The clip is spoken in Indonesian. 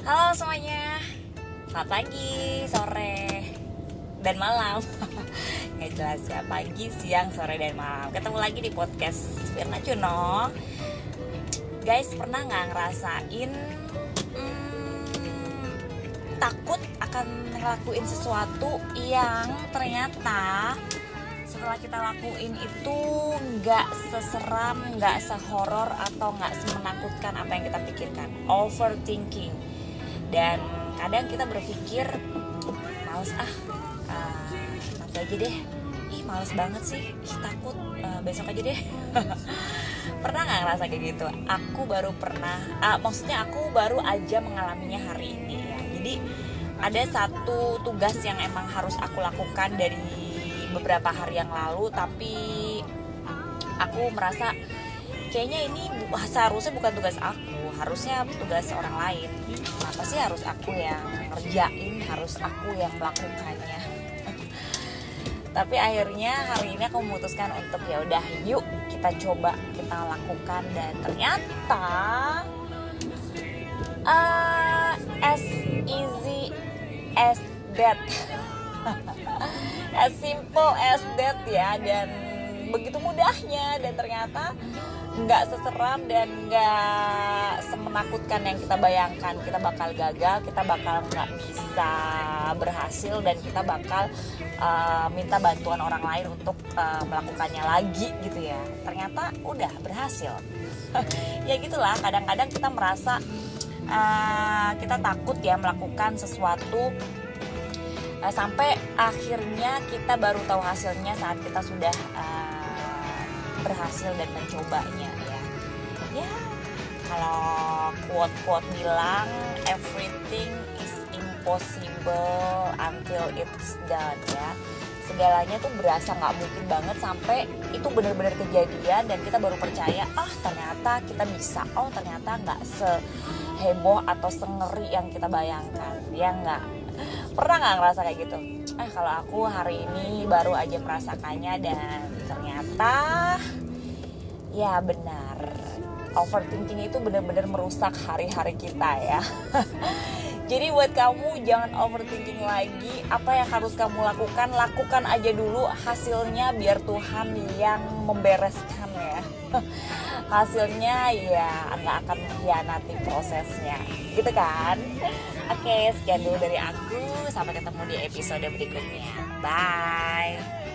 Halo semuanya, selamat pagi, sore, dan malam. Nggak jelas ya, pagi, siang, sore, dan malam. Ketemu lagi di podcast Firna Cuno Guys, pernah nggak ngerasain hmm, Takut akan ngelakuin sesuatu yang ternyata setelah kita lakuin itu nggak seseram, nggak sehoror atau nggak semenakutkan apa yang kita pikirkan. Overthinking dan kadang kita berpikir males ah uh, aja deh. Ih males banget sih. Ih takut uh, besok aja deh. Pernah nggak ngerasa kayak gitu? Aku baru pernah uh, maksudnya aku baru aja mengalaminya hari ini ya. Jadi ada satu tugas yang emang harus aku lakukan dari beberapa hari yang lalu tapi aku merasa kayaknya ini seharusnya bukan tugas aku harusnya tugas orang lain. Kenapa sih harus aku yang ngerjain harus aku yang melakukannya? Tapi akhirnya hari ini aku memutuskan untuk ya udah yuk kita coba kita lakukan. Dan ternyata uh, as easy as that. As simple as that ya dan begitu mudahnya. Dan ternyata nggak seseram dan nggak semenakutkan yang kita bayangkan. Kita bakal gagal kita bakal nggak bisa berhasil dan kita bakal uh, minta bantuan orang lain untuk uh, melakukannya lagi gitu ya. Ternyata udah berhasil. Ya gitulah kadang-kadang kita merasa uh, kita takut ya melakukan sesuatu uh, sampai akhirnya kita baru tahu hasilnya saat kita sudah uh, berhasil dan mencobanya ya. Ya kalau quote quote bilang everything is impossible until it's done ya. Segalanya tuh berasa nggak mungkin banget sampai itu benar-benar kejadian dan kita baru percaya ah ternyata kita bisa. Oh ternyata nggak seheboh atau sengeri yang kita bayangkan. Ya nggak? Pernah nggak ngerasa kayak gitu eh kalau aku hari ini baru aja merasakannya dan ternyata ya benar. Overthinking itu benar-benar merusak hari-hari kita ya jadi buat kamu jangan overthinking lagi. Apa yang harus kamu lakukan lakukan aja dulu hasilnya biar Tuhan yang membereskan ya. Hasilnya ya nggak akan mengkhianati prosesnya. Gitu kan? Oke sekian dulu dari aku. Sampai ketemu di episode berikutnya. Bye